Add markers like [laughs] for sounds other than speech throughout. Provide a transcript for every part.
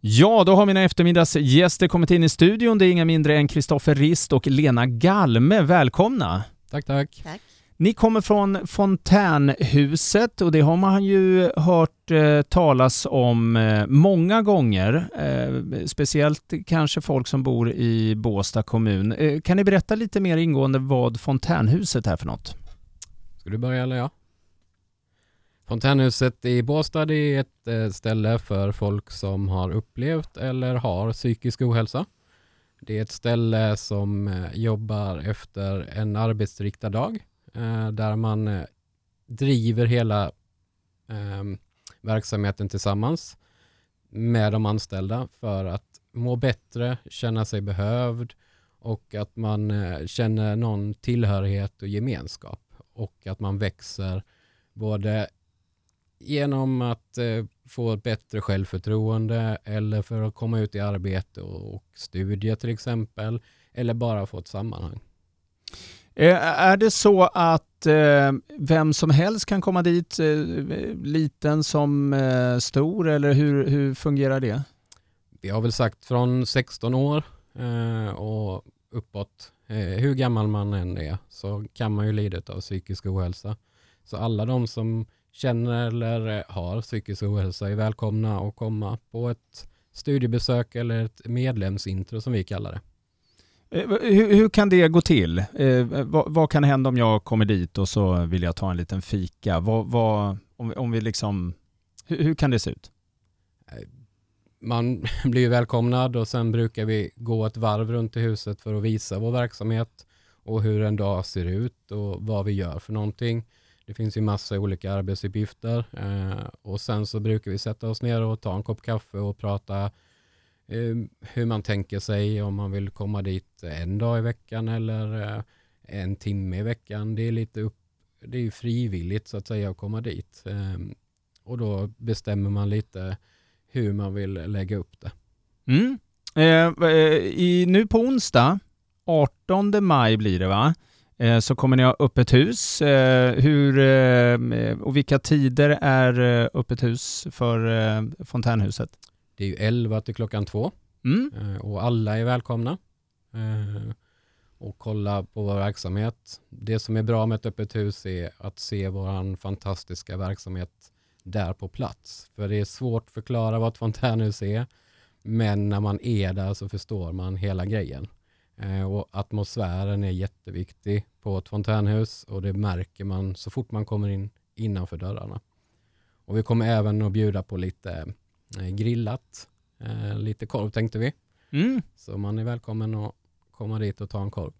Ja, då har mina eftermiddagsgäster kommit in i studion. Det är inga mindre än Kristoffer Rist och Lena Galme. Välkomna! Tack, tack. Tack. Ni kommer från Fontänhuset och det har man ju hört eh, talas om eh, många gånger. Eh, speciellt kanske folk som bor i Båstad kommun. Eh, kan ni berätta lite mer ingående vad Fontänhuset är för något? Ska du börja eller jag? Fontänhuset i Båstad är ett eh, ställe för folk som har upplevt eller har psykisk ohälsa. Det är ett ställe som eh, jobbar efter en arbetsriktad dag eh, där man driver hela ehm, verksamheten tillsammans med de anställda för att må bättre, känna sig behövd och att man känner någon tillhörighet och gemenskap och att man växer både genom att eh, få ett bättre självförtroende eller för att komma ut i arbete och, och studier till exempel eller bara få ett sammanhang. Eh, är det så att eh, vem som helst kan komma dit, eh, liten som eh, stor, eller hur, hur fungerar det? Vi har väl sagt från 16 år eh, och uppåt, eh, hur gammal man än är, så kan man ju lida av psykisk ohälsa. Så alla de som känner eller har psykisk ohälsa är välkomna att komma på ett studiebesök eller ett medlemsintro som vi kallar det. Eh, Hur, hur kan det gå till? Eh, vad, vad kan hända om jag kommer dit och så vill jag ta en liten fika? Vad, vad, om, om vi liksom, hur, hur kan det se ut? Man [laughs] blir välkomnad och sen brukar vi gå ett varv runt i huset för att visa vår verksamhet och hur en dag ser ut och vad vi gör för någonting. Det finns ju massa olika arbetsuppgifter eh, och sen så brukar vi sätta oss ner och ta en kopp kaffe och prata eh, hur man tänker sig om man vill komma dit en dag i veckan eller eh, en timme i veckan. Det är lite upp, det är ju frivilligt så att säga att komma dit eh, och då bestämmer man lite hur man vill lägga upp det. Mm. Eh, eh, i, nu på onsdag, 18 maj blir det va? Eh, så kommer ni ha öppet hus. Eh, hur, eh, och vilka tider är öppet hus för Fontänhuset? Det är ju 11 till klockan två Mm. och alla är välkomna och kolla på vår verksamhet. Det som är bra med ett öppet hus är att se vår fantastiska verksamhet där på plats. För det är svårt att förklara vad ett fontänhus är men när man är där så förstår man hela grejen. Och atmosfären är jätteviktig på ett fontänhus och det märker man så fort man kommer in innanför dörrarna. Och vi kommer även att bjuda på lite eh, grillat, eh, lite korv tänkte vi. Mm. Så man är välkommen att komma dit och ta en korv.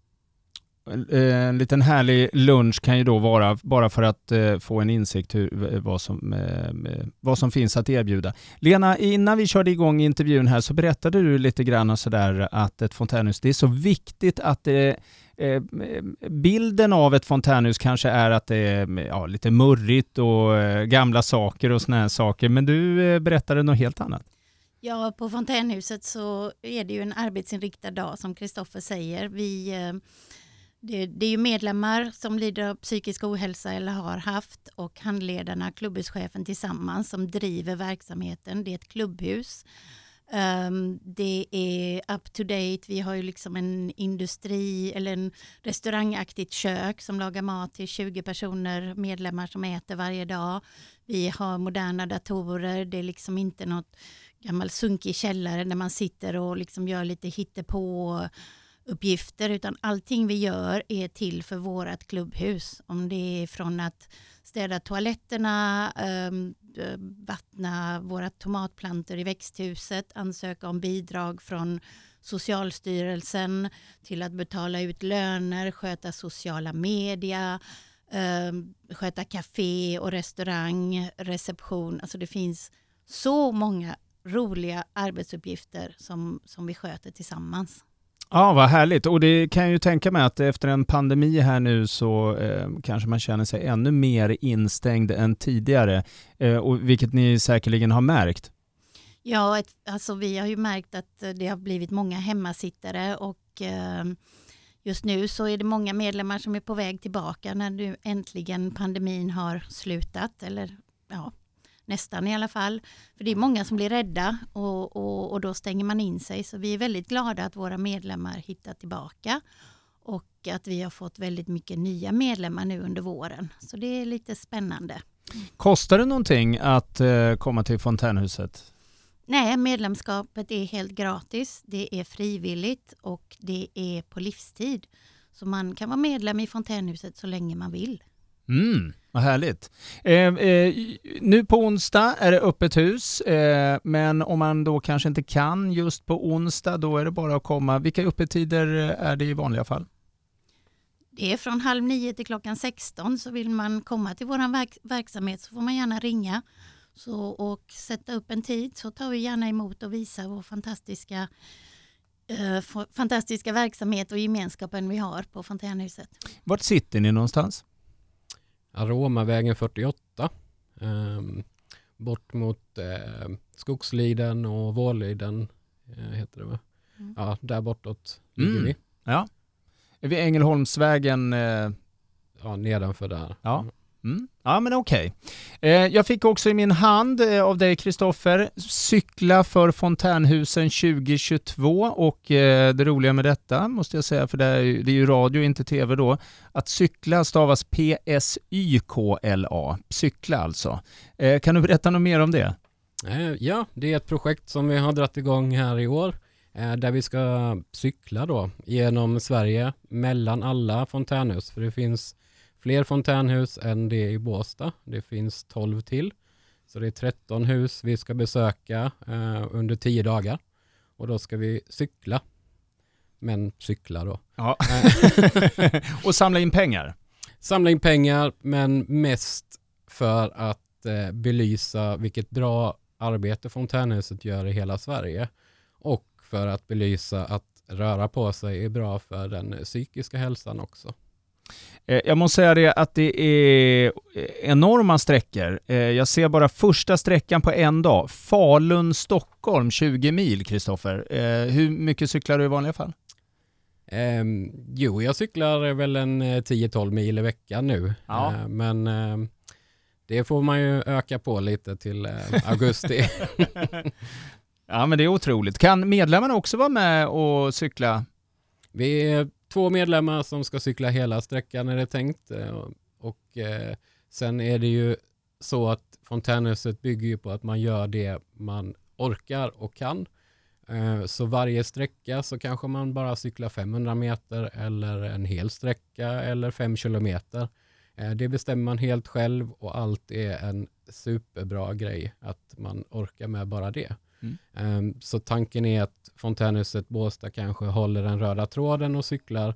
Eh, En liten härlig lunch kan ju då vara, bara för att eh, få en insikt hur, vad, som, eh, vad som finns att erbjuda. Lena, innan vi körde igång intervjun här så berättade du lite grann sådär att ett fontänhus, det är så viktigt att det eh, Bilden av ett fontänhus kanske är att det är ja, lite murrigt och eh, gamla saker och såna här saker, men du eh, berättade något helt annat. Ja, på Fontänhuset så är det ju en arbetsinriktad dag som Kristoffer säger. Vi, eh, det, det är ju medlemmar som lider av psykisk ohälsa eller har haft och handledarna, klubbhuschefen tillsammans som driver verksamheten. Det är ett klubbhus. Um, det är up to date. Vi har ju liksom en industri eller en restaurangaktigt kök som lagar mat till 20 personer, medlemmar som äter varje dag. Vi har moderna datorer. Det är liksom inte något gammal sunkig källare där man sitter och liksom gör lite hittepå uppgifter utan allting vi gör är till för vårt klubbhus. Om det är från att städa toaletterna, ehm, eh, vattna våra tomatplantor i växthuset, ansöka om bidrag från Socialstyrelsen till att betala ut löner, sköta sociala media, ehm, sköta café och restaurang, reception. Alltså det finns så många roliga arbetsuppgifter som, som vi sköter tillsammans. Ja, vad härligt. Och det kan jag ju tänka mig att efter en pandemi här nu så eh, kanske man känner sig ännu mer instängd än tidigare, eh, och vilket ni säkerligen har märkt. Ja, ett, alltså vi har ju märkt att eh, det har blivit många hemmasittare och eh, just nu så är det många medlemmar som är på väg tillbaka när nu äntligen pandemin har slutat eller ja, nästan i alla fall. För det är många som blir rädda och, och, och då stänger man in sig. Så vi är väldigt glada att våra medlemmar hittar tillbaka och att vi har fått väldigt mycket nya medlemmar nu under våren. Så det är lite spännande. Kostar det någonting att eh, komma till fontänhuset? Nej, medlemskapet är helt gratis. Det är frivilligt och det är på livstid. Så man kan vara medlem i fontänhuset så länge man vill. Mm, vad härligt. Eh, eh, nu på onsdag är det öppet hus, eh, men om man då kanske inte kan just på onsdag, då är det bara att komma. Vilka öppettider är det i vanliga fall? Det är från halv nio till klockan 16, så vill man komma till vår verk verksamhet så får man gärna ringa så, och sätta upp en tid så tar vi gärna emot och visar vår fantastiska eh, fantastiska verksamhet och gemenskapen vi har på Fontänhuset. Vart sitter ni någonstans? Aromavägen 48. Eh, bort mot eh, Skogsliden och Vårliden eh, heter det va? Mm. Ja, där bortåt ligger mm. vi. Ja. Är vi Ängelholmsvägen? Eh... Ja, nedanför där. Ja. Mm. Ja men okej. Okay. Eh, jag fick också i min hand eh, av dig Kristoffer, cykla för Fontänhusen 2022 och eh, det roliga med detta måste jag säga, för det är, det är ju radio inte tv då, att cykla stavas P-S-Y-K-L-A, cykla alltså. Eh, kan du berätta något mer om det? Eh, ja, det är ett projekt som vi har dragit igång här i år eh, där vi ska cykla då genom Sverige mellan alla fontänhus, för det finns fler fontänhus än det i Båstad. Det finns 12 till. Så det är 13 hus vi ska besöka eh, under 10 dagar. Och då ska vi cykla. Men cykla då. Ja. [laughs] och samla in pengar? Samla in pengar, men mest för att eh, belysa vilket bra arbete fontänhuset gör i hela Sverige. Och för att belysa att röra på sig är bra för den psykiska hälsan också. Eh, jag måste säga det att det är enorma sträckor. Eh, jag ser bara första sträckan på en dag. Falun-Stockholm, 20 mil, Kristoffer. Eh, hur mycket cyklar du i vanliga fall? Um, jo, jag cyklar väl en 10-12 mil i veckan nu. Ja. Uh, men uh, det får man ju öka på lite till uh, augusti. [laughs] [laughs] ja, men det är otroligt. Kan medlemmarna också vara med och cykla? Vi två medlemmar som ska cykla hela sträckan är det tänkt. Eh, och eh, sen är det ju så att fontänhuset bygger ju på att man gör det man orkar och kan. Eh, så varje sträcka så kanske man bara cyklar 500 meter eller en hel sträcka eller 5 kilometer. Eh, det bestämmer man helt själv och allt är en superbra grej att man orkar med bara det. Mm. Ehm, så tanken är att fontänhuset Båstad kanske håller den röda tråden och cyklar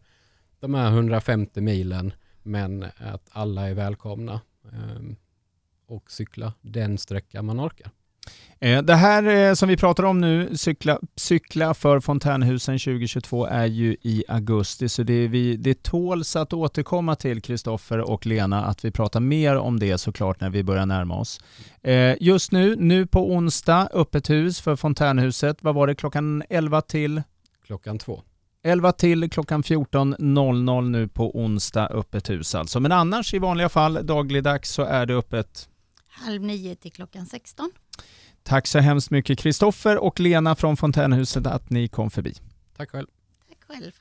de här 150 milen, men att alla är välkomna ehm, och cykla den sträcka man orkar. Eh, det här eh, som vi pratar om nu, cykla, cykla för Fontänhusen 2022, är ju i augusti, så det, vi, det tåls att återkomma till Kristoffer och Lena, att vi pratar mer om det såklart när vi börjar närma oss. Eh, just nu, nu på onsdag, öppet hus för Fontänhuset. Vad var det, klockan 11 till? Klockan 2. 11 till klockan 14.00 nu på onsdag, öppet hus alltså. Men annars i vanliga fall dagligdags så är det öppet halv nio till klockan 16. Tack så hemskt mycket Kristoffer och Lena från Fontänhuset att ni kom förbi. Tack själv. Tack själv.